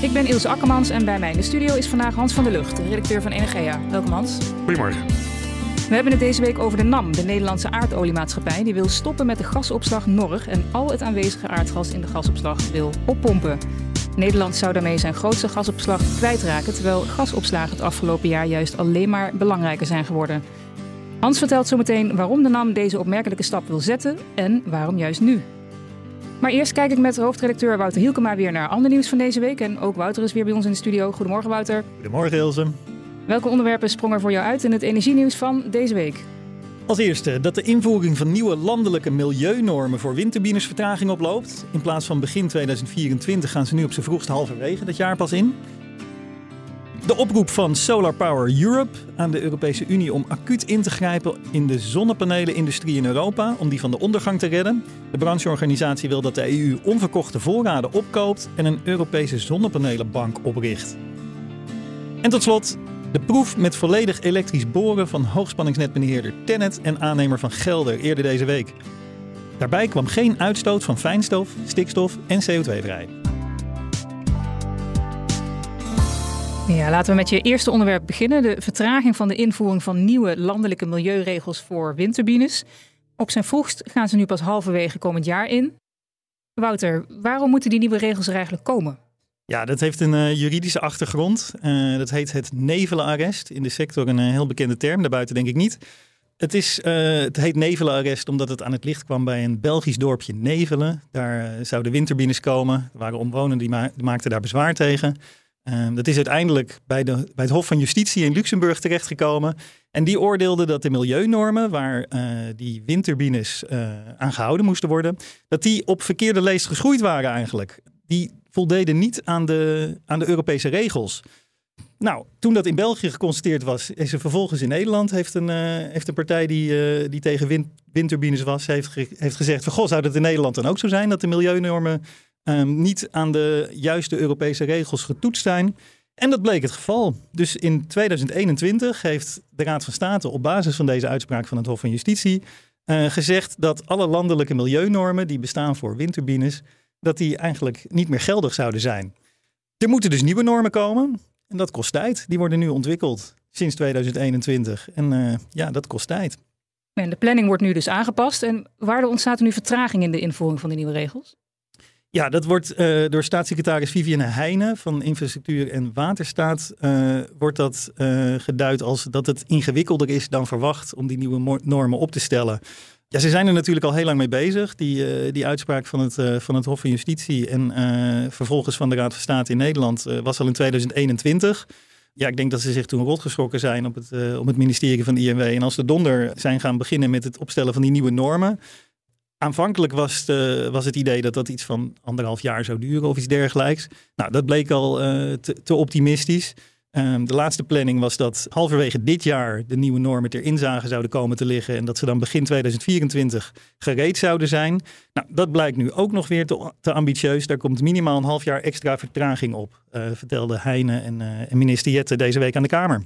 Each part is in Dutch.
Ik ben Ilse Akkermans en bij mij in de studio is vandaag Hans van der Lucht, redacteur van Energia. Welkom Hans. Goedemorgen. We hebben het deze week over de NAM, de Nederlandse aardoliemaatschappij. Die wil stoppen met de gasopslag Norg en al het aanwezige aardgas in de gasopslag wil oppompen. Nederland zou daarmee zijn grootste gasopslag kwijtraken, terwijl gasopslagen het afgelopen jaar juist alleen maar belangrijker zijn geworden. Hans vertelt zometeen waarom de NAM deze opmerkelijke stap wil zetten en waarom juist nu. Maar eerst kijk ik met hoofdredacteur Wouter Hielkema weer naar ander nieuws van deze week. En ook Wouter is weer bij ons in de studio. Goedemorgen Wouter. Goedemorgen Ilse. Welke onderwerpen sprongen voor jou uit in het energienieuws van deze week? Als eerste dat de invoering van nieuwe landelijke milieunormen voor windturbines vertraging oploopt. In plaats van begin 2024 gaan ze nu op z'n vroegst halverwege dat jaar pas in. De oproep van Solar Power Europe aan de Europese Unie om acuut in te grijpen in de zonnepanelenindustrie in Europa om die van de ondergang te redden. De brancheorganisatie wil dat de EU onverkochte voorraden opkoopt en een Europese zonnepanelenbank opricht. En tot slot de proef met volledig elektrisch boren van hoogspanningsnetbeheerder Tennet en aannemer van Gelder eerder deze week. Daarbij kwam geen uitstoot van fijnstof, stikstof en CO2 vrij. Ja, laten we met je eerste onderwerp beginnen. De vertraging van de invoering van nieuwe landelijke milieuregels voor windturbines. Op zijn vroegst gaan ze nu pas halverwege komend jaar in. Wouter, waarom moeten die nieuwe regels er eigenlijk komen? Ja, dat heeft een uh, juridische achtergrond. Uh, dat heet het nevelenarrest. In de sector een uh, heel bekende term, daarbuiten denk ik niet. Het, is, het heet nevelenarrest omdat het aan het licht kwam bij een Belgisch dorpje Nevelen. Daar zouden windturbines komen. Er waren omwonenden die, die maakten daar bezwaar tegen. Um, dat is uiteindelijk bij, de, bij het Hof van Justitie in Luxemburg terechtgekomen. En die oordeelde dat de milieunormen waar uh, die windturbines uh, aan gehouden moesten worden, dat die op verkeerde leest geschoeid waren eigenlijk. Die voldeden niet aan de, aan de Europese regels. Nou, toen dat in België geconstateerd was, is er vervolgens in Nederland heeft een, uh, heeft een partij die, die tegen wind, windturbines was, heeft, heeft gezegd van goh, zou dat in Nederland dan ook zo zijn dat de milieunormen um, niet aan de juiste Europese regels getoetst zijn. En dat bleek het geval. Dus in 2021 heeft de Raad van State op basis van deze uitspraak van het Hof van Justitie uh, gezegd dat alle landelijke milieunormen die bestaan voor windturbines, dat die eigenlijk niet meer geldig zouden zijn. Er moeten dus nieuwe normen komen en dat kost tijd. Die worden nu ontwikkeld sinds 2021 en uh, ja, dat kost tijd. En de planning wordt nu dus aangepast. En waardoor ontstaat er nu vertraging in de invoering van de nieuwe regels? Ja, dat wordt uh, door staatssecretaris Vivienne Heijnen van Infrastructuur en Waterstaat uh, wordt dat uh, geduid als dat het ingewikkelder is dan verwacht om die nieuwe normen op te stellen. Ja, ze zijn er natuurlijk al heel lang mee bezig. Die, die uitspraak van het, van het Hof van Justitie en vervolgens van de Raad van State in Nederland was al in 2021. Ja, ik denk dat ze zich toen rotgeschrokken zijn op het, op het ministerie van INW. En als de donder zijn gaan beginnen met het opstellen van die nieuwe normen, Aanvankelijk was het, was het idee dat dat iets van anderhalf jaar zou duren of iets dergelijks. Nou, dat bleek al uh, te, optimistisch. Um, de laatste planning was dat halverwege dit jaar de nieuwe normen ter inzage zouden komen te liggen. En dat ze dan begin 2024 gereed zouden zijn. Nou, dat blijkt nu ook nog weer te, te ambitieus. Daar komt minimaal een half jaar extra vertraging op, uh, vertelde Heine en, uh, en minister Jette deze week aan de Kamer.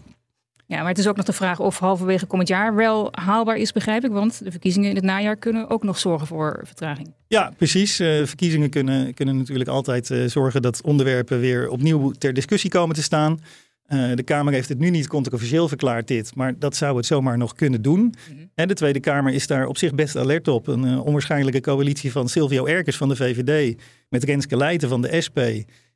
Ja, maar het is ook nog de vraag of halverwege komend jaar wel haalbaar is, begrijp ik. Want de verkiezingen in het najaar kunnen ook nog zorgen voor vertraging. Ja, precies. Uh, verkiezingen kunnen, kunnen natuurlijk altijd uh, zorgen dat onderwerpen weer opnieuw ter discussie komen te staan. Uh, de Kamer heeft het nu niet controversieel verklaard, dit, maar dat zou het zomaar nog kunnen doen. Mm -hmm. En de Tweede Kamer is daar op zich best alert op. Een onwaarschijnlijke coalitie van Silvio Erkers van de VVD met Renske Leijten van de SP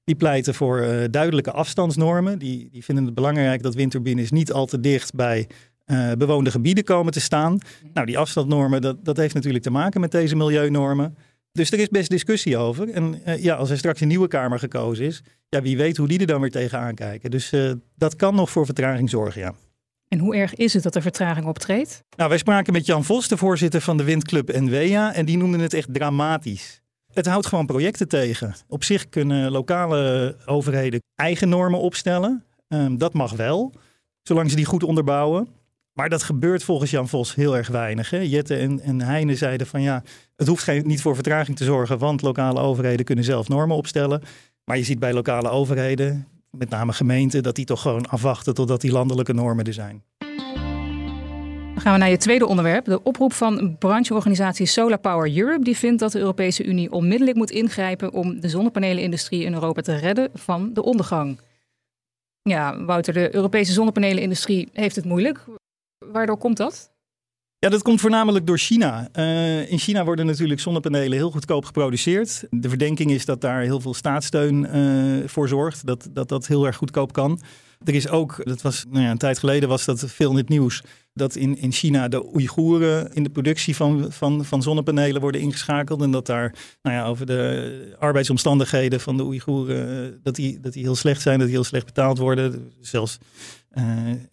die pleiten voor uh, duidelijke afstandsnormen. Die, die vinden het belangrijk dat windturbines niet al te dicht bij uh, bewoonde gebieden komen te staan. Nou, die afstandsnormen, dat, dat heeft natuurlijk te maken met deze milieunormen. Dus er is best discussie over. En uh, ja, als er straks een nieuwe Kamer gekozen is, ja, wie weet hoe die er dan weer tegenaan kijken. Dus dat kan nog voor vertraging zorgen, ja. En hoe erg is het dat er vertraging optreedt? Nou, wij spraken met Jan Vos, de voorzitter van de Windclub NWA, en die noemde het echt dramatisch. Het houdt gewoon projecten tegen. Op zich kunnen lokale overheden eigen normen opstellen. Um, dat mag wel. zolang ze die goed onderbouwen. Maar dat gebeurt volgens Jan Vos heel erg weinig. Hè? Jette en, en Heine zeiden van ja, het hoeft geen, niet voor vertraging te zorgen, want lokale overheden kunnen zelf normen opstellen. Maar je ziet bij lokale overheden, met name gemeenten, dat die toch gewoon afwachten totdat die landelijke normen er zijn. Gaan we naar je tweede onderwerp. De oproep van brancheorganisatie Solar Power Europe. Die vindt dat de Europese Unie onmiddellijk moet ingrijpen om de zonnepanelenindustrie in Europa te redden van de ondergang. Ja, Wouter, de Europese zonnepanelenindustrie heeft het moeilijk. Waardoor komt dat? Ja, dat komt voornamelijk door China. Uh, in China worden natuurlijk zonnepanelen heel goedkoop geproduceerd. De verdenking is dat daar heel veel staatssteun uh, voor zorgt, dat, dat dat heel erg goedkoop kan. Er is ook, dat was nou ja, een tijd geleden was dat veel in het nieuws, dat in, in China de Oeigoeren in de productie van, van, van zonnepanelen worden ingeschakeld. En dat daar nou ja, over de arbeidsomstandigheden van de Oeigoeren, dat die, dat die heel slecht zijn, dat die heel slecht betaald worden. Zelfs uh,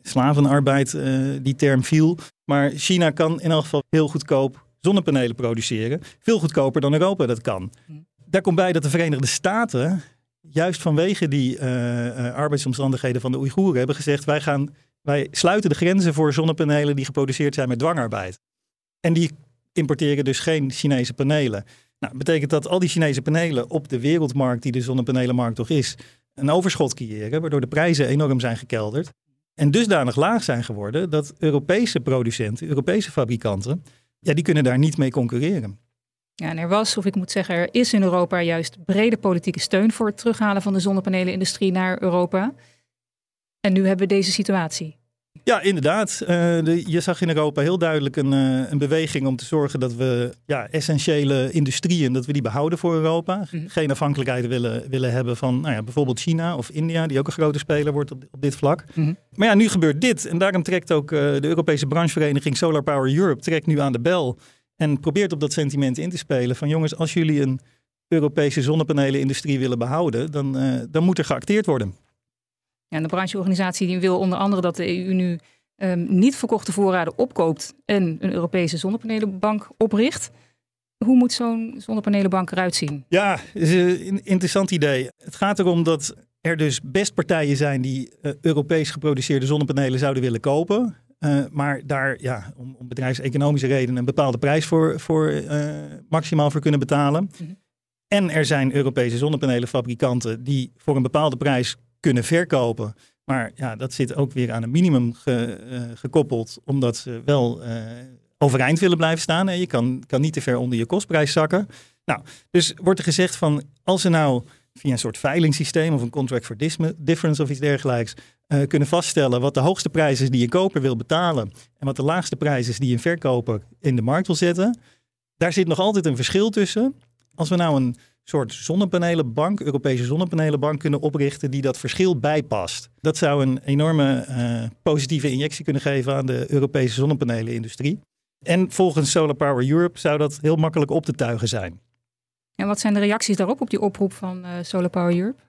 slavenarbeid, uh, die term viel. Maar China kan in elk geval heel goedkoop zonnepanelen produceren. Veel goedkoper dan Europa dat kan. Daar komt bij dat de Verenigde Staten, juist vanwege die uh, arbeidsomstandigheden van de Oeigoeren, hebben gezegd: wij, gaan, wij sluiten de grenzen voor zonnepanelen die geproduceerd zijn met dwangarbeid. En die importeren dus geen Chinese panelen. Nou, betekent dat al die Chinese panelen op de wereldmarkt, die de zonnepanelenmarkt toch is, een overschot creëren, waardoor de prijzen enorm zijn gekelderd. En dusdanig laag zijn geworden dat Europese producenten, Europese fabrikanten, ja, die kunnen daar niet mee concurreren. Ja, en er was, of ik moet zeggen, er is in Europa juist brede politieke steun voor het terughalen van de zonnepanelenindustrie naar Europa. En nu hebben we deze situatie. Ja, inderdaad. Uh, de, je zag in Europa heel duidelijk een, uh, een, beweging om te zorgen dat we ja, essentiële industrieën, dat we die behouden voor Europa. Mhm. Geen afhankelijkheid willen, willen hebben van nou ja, bijvoorbeeld China of India, die ook een grote speler wordt op, op dit vlak. Mhm. Maar ja, nu gebeurt dit. En daarom trekt ook uh, de Europese branchevereniging Solar Power Europe trekt nu aan de bel. En probeert op dat sentiment in te spelen van jongens, als jullie een Europese zonnepanelenindustrie willen behouden, dan, dan moet er geacteerd worden. Ja, de brancheorganisatie die wil onder andere dat de EU nu um, niet verkochte voorraden opkoopt en een Europese zonnepanelenbank opricht. Hoe moet zo'n zonnepanelenbank eruit zien? Ja, is een interessant idee. Het gaat erom dat er dus best partijen zijn die uh, Europees geproduceerde zonnepanelen zouden willen kopen. Uh, maar daar ja, om, om bedrijfseconomische redenen een bepaalde prijs voor, voor uh, maximaal voor kunnen betalen. Mm -hmm. En er zijn Europese zonnepanelenfabrikanten die voor een bepaalde prijs kunnen verkopen. Maar ja, dat zit ook weer aan een minimum ge, uh, gekoppeld, omdat ze wel uh, overeind willen blijven staan. En je kan, kan niet te ver onder je kostprijs zakken. Nou, dus wordt er gezegd van als ze nou via een soort veilingssysteem of een contract for difference of iets dergelijks uh, kunnen vaststellen wat de hoogste prijs is die een koper wil betalen en wat de laagste prijs is die een verkoper in de markt wil zetten. Daar zit nog altijd een verschil tussen. Als we nou een soort zonnepanelenbank, Europese zonnepanelenbank kunnen oprichten die dat verschil bijpast. Dat zou een enorme uh, positieve injectie kunnen geven aan de Europese zonnepanelenindustrie. En volgens Solar Power Europe zou dat heel makkelijk op te tuigen zijn. En wat zijn de reacties daarop, op die oproep van uh, Solar Power Europe?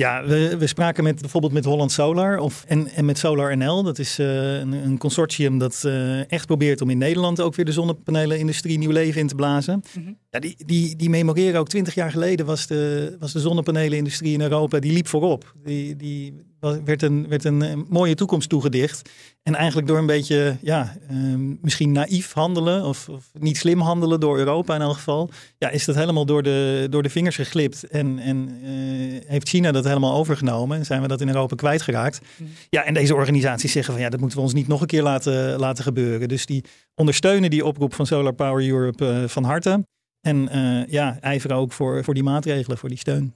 Ja, we, we spraken met, bijvoorbeeld met Holland Solar of, en, en met Solar NL. Dat is uh, een, een, consortium dat uh, echt probeert om in Nederland ook weer de zonnepanelenindustrie nieuw leven in te blazen. Mm -hmm. ja, die, die, die memoreren ook twintig jaar geleden was de, was de zonnepanelenindustrie in Europa, die liep voorop. Die, die werd een, werd een mooie toekomst toegedicht. En eigenlijk door een beetje, ja, um, misschien naïef handelen of, of, niet slim handelen door Europa in elk geval, ja, is dat helemaal door de, door de vingers geglipt. En, en uh, heeft China dat helemaal overgenomen en zijn we dat in Europa kwijtgeraakt. Mm. Ja, en deze organisaties zeggen van ja, dat moeten we ons niet nog een keer laten, laten gebeuren. Dus die ondersteunen die oproep van Solar Power Europe uh, van harte. En uh, ja, ijveren ook voor, voor die maatregelen, voor die steun.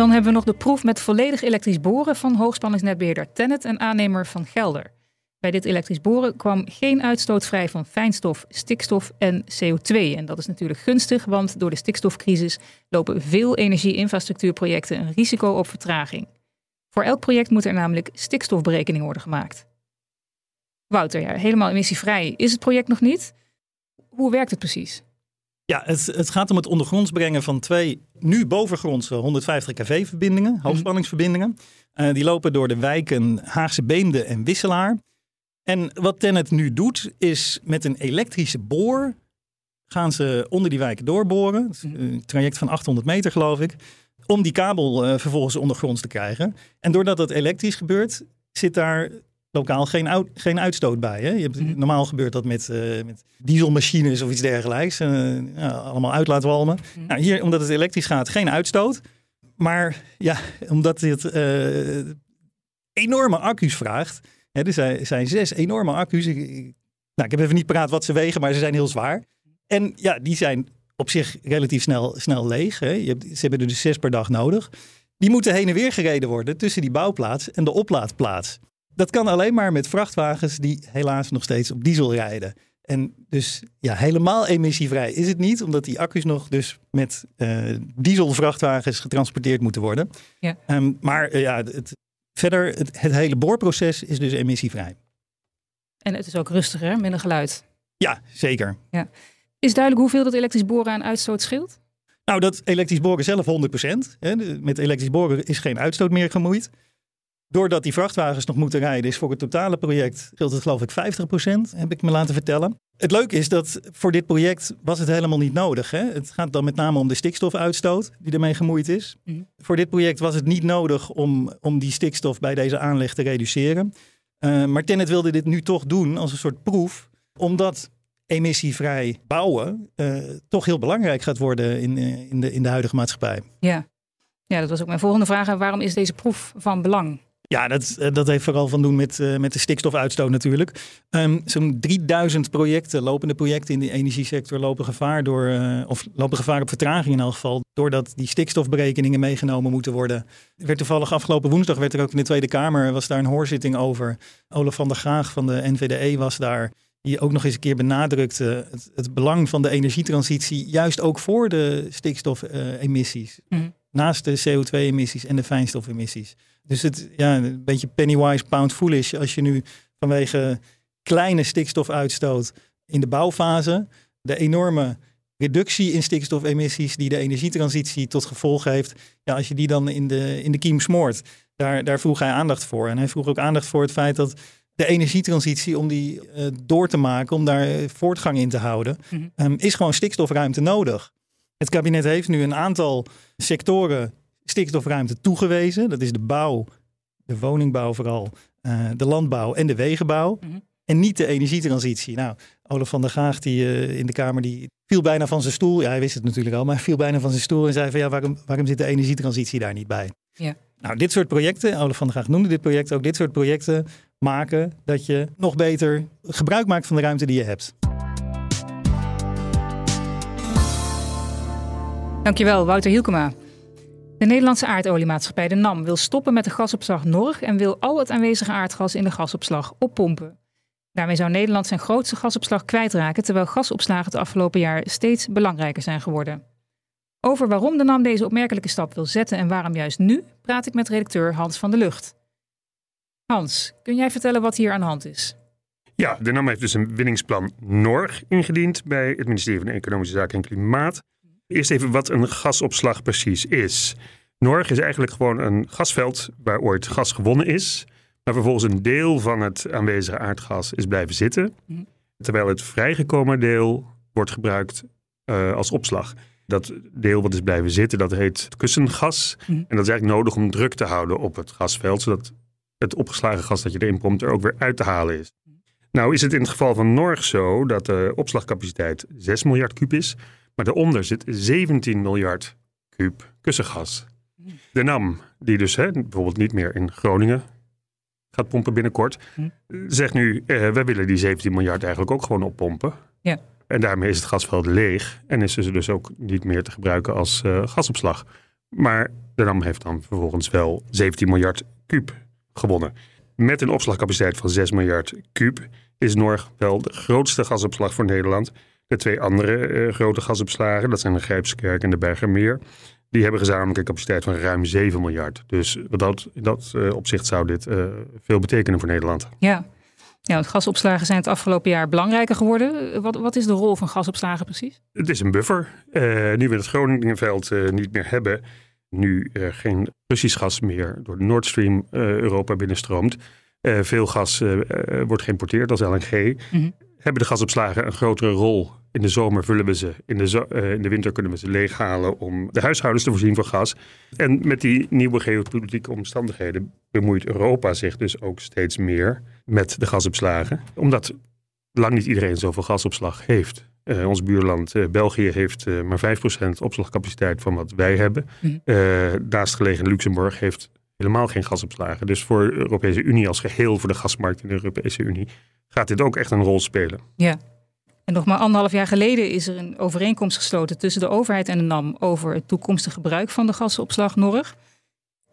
Dan hebben we nog de proef met volledig elektrisch boren van hoogspanningsnetbeheerder Tennet en aannemer van Gelder. Bij dit elektrisch boren kwam geen uitstoot vrij van fijnstof, stikstof en CO2. En dat is natuurlijk gunstig, want door de stikstofcrisis lopen veel energie-infrastructuurprojecten een risico op vertraging. Voor elk project moet er namelijk stikstofberekening worden gemaakt. Wouter, ja, helemaal emissievrij is het project nog niet. Hoe werkt het precies? Ja, het, het, gaat om het ondergronds brengen van twee nu bovengrondse 150 kV-verbindingen, mhm. hoogspanningsverbindingen. Uh, die lopen door de wijken Haagse Beemde en Wisselaar. En wat Tennet nu doet, is met een elektrische boor gaan ze onder die wijken doorboren. Mhm. Een traject van 800 meter, geloof ik. Om die kabel uh, vervolgens ondergronds te krijgen. En doordat dat elektrisch gebeurt, zit daar lokaal geen, geen uitstoot bij. Hè? Je hebt, mhm. Normaal gebeurt dat met, uh, met dieselmachines of iets dergelijks. Uh, ja, allemaal uitlaatwalmen. Mm. Nou, hier, omdat het elektrisch gaat, geen uitstoot. Maar ja, omdat dit uh, enorme accu's vraagt. Hè, er zijn, zijn zes enorme accu's. Ik, nou, ik heb even niet paraat wat ze wegen, maar ze zijn heel zwaar. En ja, die zijn op zich relatief snel, snel leeg. Hè. Je hebt, ze hebben er dus zes per dag nodig. Die moeten heen en weer gereden worden tussen die bouwplaats en de oplaadplaats. Dat kan alleen maar met vrachtwagens die helaas nog steeds op diesel rijden. En dus ja, helemaal emissievrij is het niet, omdat die accu's nog dus met uh, dieselvrachtwagens getransporteerd moeten worden. Ja. Um, maar uh, ja, het, verder, het, het, hele boorproces is dus emissievrij. En het is ook rustiger, minder geluid. Ja, zeker. Ja. Is duidelijk hoeveel dat elektrisch boren aan uitstoot scheelt? Nou, dat elektrisch boren zelf 100%. Hè. Met elektrisch boren is geen uitstoot meer gemoeid. Doordat die vrachtwagens nog moeten rijden, is voor het totale project scheelt het geloof ik 50%, heb ik me laten vertellen. Het leuke is dat voor dit project was het helemaal niet nodig. Hè? Het gaat dan met name om de stikstofuitstoot die ermee gemoeid is. Mhm. Voor dit project was het niet nodig om, om die stikstof bij deze aanleg te reduceren. Uh, maar Tennet wilde dit nu toch doen als een soort proef, omdat emissievrij bouwen uh, toch heel belangrijk gaat worden in, uh, in, de, in de huidige maatschappij. Ja. ja, dat was ook mijn volgende vraag. Waarom is deze proef van belang? Ja, dat, eh, dat heeft vooral van doen met, uh, met de stikstofuitstoot natuurlijk. Um, Zo'n 3000 projecten, lopende projecten in de energiesector lopen gevaar door, uh, of lopen gevaar op vertraging in elk geval, doordat die stikstofberekeningen meegenomen moeten worden. Er werd toevallig afgelopen woensdag werd er ook in de Tweede Kamer was daar een hoorzitting over. Olaf van der Graag van de NVDE was daar. Die ook nog eens een keer benadrukte het, het belang van de energietransitie, juist ook voor de stikstofemissies. Mm. Naast de CO2-emissies en de fijnstofemissies. Dus het ja, een beetje pennywise, pound foolish. Als je nu vanwege kleine stikstofuitstoot in de bouwfase de enorme reductie in stikstofemissies die de energietransitie tot gevolg heeft, ja, als je die dan in de, in de kiem smoort, daar, daar vroeg hij aandacht voor. En hij vroeg ook aandacht voor het feit dat de energietransitie, om die uh, door te maken, om daar voortgang in te houden, mhm. um, is gewoon stikstofruimte nodig. Het kabinet heeft nu een aantal sectoren stikstofruimte toegewezen. Dat is de bouw, de woningbouw vooral, uh, de landbouw en de wegenbouw. Mhm. En niet de energietransitie. Nou, Olaf van der Gaag die, uh, in de Kamer die viel bijna van zijn stoel. Ja, hij wist het natuurlijk al, maar viel bijna van zijn stoel en zei van ja, waarom, waarom zit de energietransitie daar niet bij? Ja. Nou, dit soort projecten, Olaf van der Gaag noemde dit project ook, dit soort projecten maken dat je nog beter gebruik maakt van de ruimte die je hebt. Dankjewel, Wouter Hielkema. De Nederlandse aardoliemaatschappij, de NAM, wil stoppen met de gasopslag Norg en wil al het aanwezige aardgas in de gasopslag oppompen. Daarmee zou Nederland zijn grootste gasopslag kwijtraken, terwijl gasopslagen het afgelopen jaar steeds belangrijker zijn geworden. Over waarom de NAM deze opmerkelijke stap wil zetten en waarom juist nu, praat ik met redacteur Hans van der Lucht. Hans, kun jij vertellen wat hier aan de hand is? Ja, de NAM heeft dus een winningsplan NORG ingediend bij het ministerie van Economische Zaken en Klimaat. Eerst even wat een gasopslag precies is. Norg is eigenlijk gewoon een gasveld waar ooit gas gewonnen is, maar vervolgens een deel van het aanwezige aardgas is blijven zitten, mhm. terwijl het vrijgekomen deel wordt gebruikt uh, als opslag. Dat deel wat is blijven zitten, dat heet kussengas. Mhm. En dat is eigenlijk nodig om druk te houden op het gasveld, zodat het opgeslagen gas dat je erin pompt er ook weer uit te halen is. Mhm. Nou is het in het geval van Norg zo dat de opslagcapaciteit 6 miljard kub is. Maar daaronder zit 17 miljard kuub kussengas. De NAM, die dus hè, bijvoorbeeld niet meer in Groningen gaat pompen binnenkort, hm. zegt nu: eh, wij willen die 17 miljard eigenlijk ook gewoon oppompen. Ja. En daarmee is het gasveld leeg en is ze dus ook niet meer te gebruiken als uh, gasopslag. Maar de NAM heeft dan vervolgens wel 17 miljard kuub gewonnen. Met een opslagcapaciteit van 6 miljard kuub is Norg wel de grootste gasopslag voor Nederland. De twee andere uh, grote gasopslagen, dat zijn de Grijpskerk en de Bergermeer, die hebben gezamenlijk een capaciteit van ruim 7 miljard. Dus dat, in dat uh, opzicht zou dit uh, veel betekenen voor Nederland. Ja. Ja, gasopslagen zijn het afgelopen jaar belangrijker geworden. Wat, wat is de rol van gasopslagen precies? Het is een buffer. nu we het Groningenveld niet meer hebben, nu er geen Russisch gas meer door Nord Stream Europa binnenstroomt, veel gas wordt geïmporteerd als LNG. Mm hebben de gasopslagen een grotere rol In de zomer vullen we ze. In de, zo- eh, in de winter kunnen we ze leeghalen om de huishoudens te voorzien van gas. En met die nieuwe geopolitieke omstandigheden bemoeit Europa zich dus ook steeds meer met de gasopslagen. Omdat lang niet iedereen zoveel gasopslag heeft. Eh, ons buurland eh, België heeft maar 5% opslagcapaciteit van wat wij hebben. Eh, naastgelegen Luxemburg heeft helemaal geen gasopslagen. Dus voor de Europese Unie als geheel, voor de gasmarkt in de Europese Unie, gaat dit ook echt een rol spelen. Ja. En nog maar anderhalf jaar geleden is er een overeenkomst gesloten tussen de overheid en de NAM over het toekomstige gebruik van de gasopslag Norg.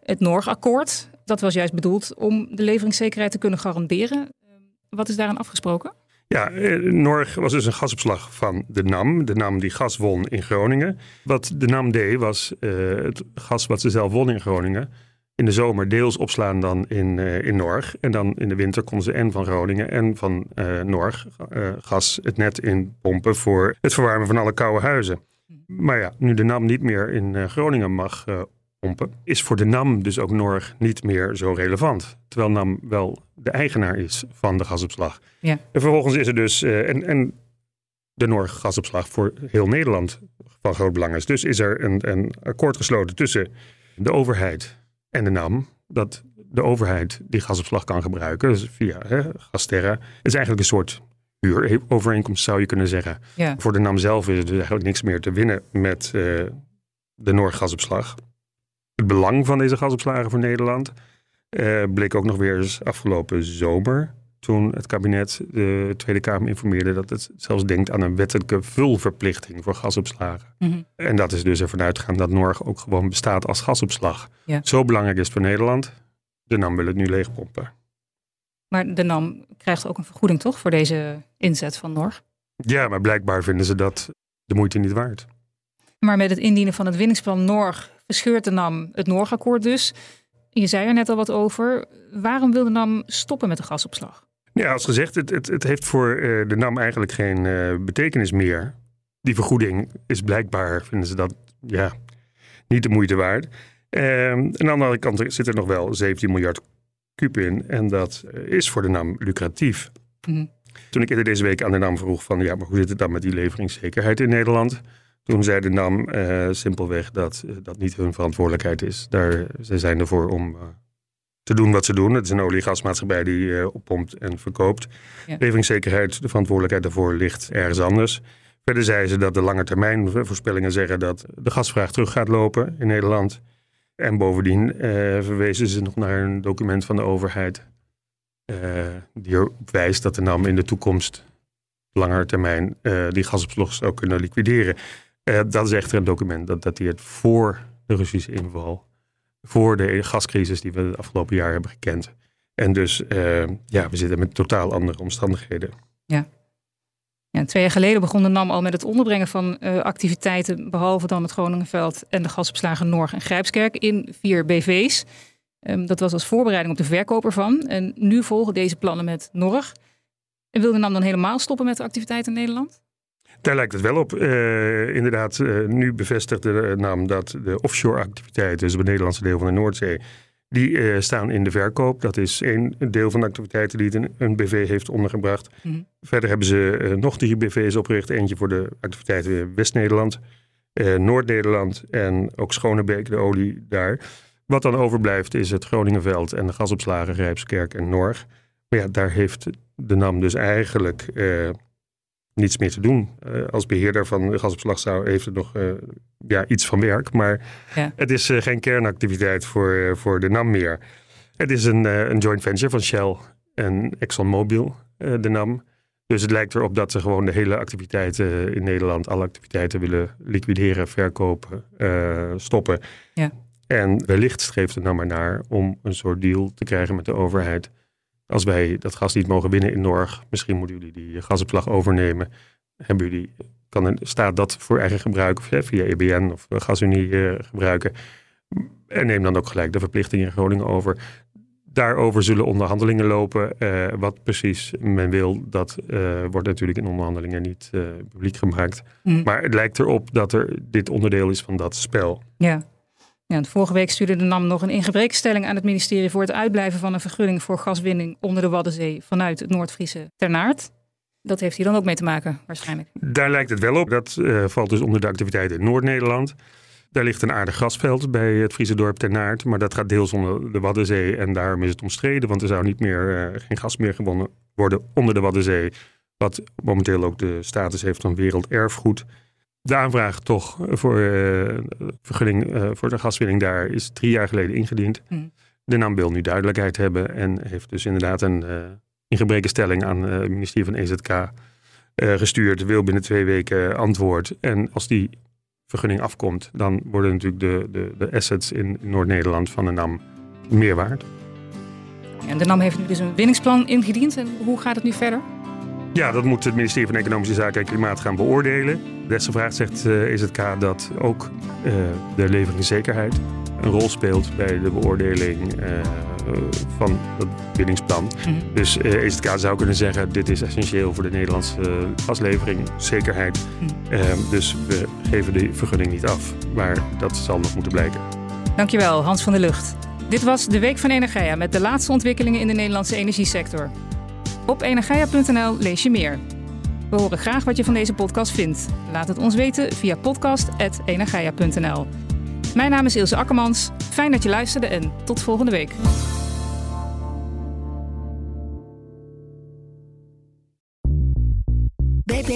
Het Norg-akkoord, dat was juist bedoeld om de leveringszekerheid te kunnen garanderen. Wat is daaraan afgesproken? Ja, eh, Norg was dus een gasopslag van de NAM. De NAM die gas won in Groningen. Wat de NAM deed was eh, het gas wat ze zelf won in Groningen... in de zomer deels opslaan dan in, eh, in Norg. En dan in de winter konden ze en van Groningen en van eh, Norg eh, gas het net in pompen... voor het verwarmen van alle koude huizen. Maar ja, nu de NAM niet meer in Groningen mag pompen... is voor de NAM dus ook Norg niet meer zo relevant. Terwijl NAM wel de eigenaar is van de gasopslag. Ja. En vervolgens is er dus, en, en de Noorse gasopslag voor heel Nederland van groot belang is. Dus is er een, een akkoord gesloten tussen de overheid en de NAM. Dat de overheid die gasopslag kan gebruiken, dus via hè, Gasterra. Het is eigenlijk een soort huurovereenkomst zou je kunnen zeggen. Ja. Voor de NAM zelf is er dus eigenlijk niks meer te winnen met eh, de Noorse gasopslag. Het belang van deze gasopslagen voor Nederland eh, bleek ook nog weer eens afgelopen zomer. Toen het kabinet de Tweede Kamer informeerde dat het zelfs denkt aan een wettelijke vulverplichting voor gasopslagen. Mhm. En dat is dus ervan uitgaan dat Norg ook gewoon bestaat als gasopslag. Ja. Zo belangrijk is het voor Nederland. De NAM wil het nu leegpompen. Maar de NAM krijgt ook een vergoeding toch voor deze inzet van Norg? Ja, maar blijkbaar vinden ze dat de moeite niet waard. Maar met het indienen van het winningsplan Norg verscheurt de NAM het Norg-akkoord dus. Je zei er net al wat over. Waarom wil de NAM stoppen met de gasopslag? Ja, als gezegd, het, het, het heeft voor eh, de NAM eigenlijk geen eh, betekenis meer. Die vergoeding is blijkbaar, vinden ze dat, ja, niet de moeite waard. Ehm, aan de andere kant zit er nog wel 17 miljard kuub in. En dat eh, is voor de NAM lucratief. Mhm. Toen ik eerder deze week aan de NAM vroeg van, ja, maar hoe zit het dan met die leveringszekerheid in Nederland? Toen zei de NAM simpelweg dat dat niet hun verantwoordelijkheid is. Daar, ze zijn ervoor om te doen wat ze doen. Het is een olie- en gasmaatschappij die eh, oppompt en verkoopt. Ja. Leveringszekerheid, de verantwoordelijkheid daarvoor ligt ergens anders. Verder zeiden ze dat de langetermijn voorspellingen zeggen dat de gasvraag terug gaat lopen in Nederland. En bovendien eh, verwezen ze nog naar een document van de overheid. eh, die erop wijst dat de NAM in de toekomst langer termijn die gasopslag zou kunnen liquideren. Dat is echter een document dat dateert voor de Russische inval. Voor de gascrisis die we de afgelopen jaar hebben gekend. En dus, eh, ja, we zitten met totaal andere omstandigheden. Ja, twee jaar geleden begon de NAM al met het onderbrengen van eh, activiteiten, behalve dan het Groningenveld en de gasopslagen Norg en Grijpskerk, in vier BV's. Ehm, dat was als voorbereiding op de verkoop ervan. En nu volgen deze plannen met Norg. En wil de NAM dan helemaal stoppen met de activiteiten in Nederland? Daar lijkt het wel op. Eh, inderdaad, eh, nu bevestigt de NAM dat de offshore activiteiten, dus op het Nederlandse deel van de Noordzee, die eh, staan in de verkoop. Dat is één deel van de activiteiten die het een, een BV heeft ondergebracht. Mhm. Verder hebben ze nog drie BV's opgericht. Eentje voor de activiteiten in West-Nederland, Noord-Nederland en ook Schonebeek, de olie daar. Wat dan overblijft is het Groningenveld en de gasopslagen Rijpskerk en Norg. Maar ja, daar heeft de NAM dus eigenlijk niets meer te doen. Eh, als beheerder van de gasopslag zou, heeft het nog eh, ja, iets van werk. Maar Ja. het is eh, geen kernactiviteit voor, voor de NAM meer. Het is een, een joint venture van Shell en ExxonMobil, de NAM. Dus het lijkt erop dat ze gewoon de hele activiteiten in Nederland, alle activiteiten willen liquideren, verkopen, stoppen. Ja. En wellicht streeft het nou maar naar om een soort deal te krijgen met de overheid. Als wij dat gas niet mogen winnen in Norg, misschien moeten jullie die gasopslag overnemen. Hebben jullie, kan een staat dat voor eigen gebruik of hè, via EBN of GasUnie eh, gebruiken? En neem dan ook gelijk de verplichting in Groningen over. Daarover zullen onderhandelingen lopen. Eh, wat precies men wil, dat eh, wordt natuurlijk in onderhandelingen niet eh, publiek gemaakt. Mhm. Maar het lijkt erop dat er dit onderdeel is van dat spel. Ja. Ja vorige week stuurde de NAM nog een ingebrekenstelling aan het ministerie voor het uitblijven van een vergunning voor gaswinning onder de Waddenzee vanuit het Noordfriese Ternaard. Dat heeft hier dan ook mee te maken, waarschijnlijk. Daar lijkt het wel op. Dat uh, valt dus onder de activiteiten in Noord-Nederland. Daar ligt een aardig grasveld bij het Friese dorp Ter Naert. Maar dat gaat deels onder de Waddenzee. En daarom is het omstreden. Want er zou niet meer, uh, geen gas meer gewonnen worden onder de Waddenzee. Wat momenteel ook de status heeft van werelderfgoed. De aanvraag toch voor uh, vergunning uh, voor de gaswinning daar is drie jaar geleden ingediend. Hmm. De NAM wil nu duidelijkheid hebben en heeft dus inderdaad een uh, ingebrekenstelling aan het ministerie van EZK gestuurd. Wil binnen twee weken antwoord. En als die vergunning afkomt, dan worden natuurlijk de, de, de assets in Noord-Nederland van de NAM meer waard. En de NAM heeft nu dus een winningsplan ingediend. En hoe gaat het nu verder? Ja, dat moet het ministerie van Economische Zaken en Klimaat gaan beoordelen. Desgevraagd zegt uh, EZK dat ook uh, de leveringszekerheid een rol speelt bij de beoordeling uh, van het winningsplan. Mm. Dus EZK zou kunnen zeggen, dit is essentieel voor de Nederlandse gaslevering, zekerheid. Mm. dus we geven de vergunning niet af, maar dat zal nog moeten blijken. Dankjewel, Hans van der Lucht. Dit was de Week van Energia met de laatste ontwikkelingen in de Nederlandse energiesector. Op energia.nl lees je meer. We horen graag wat je van deze podcast vindt. Laat het ons weten via podcast.energia.nl. Mijn naam is Ilse Akkermans. Fijn dat je luisterde en tot volgende week.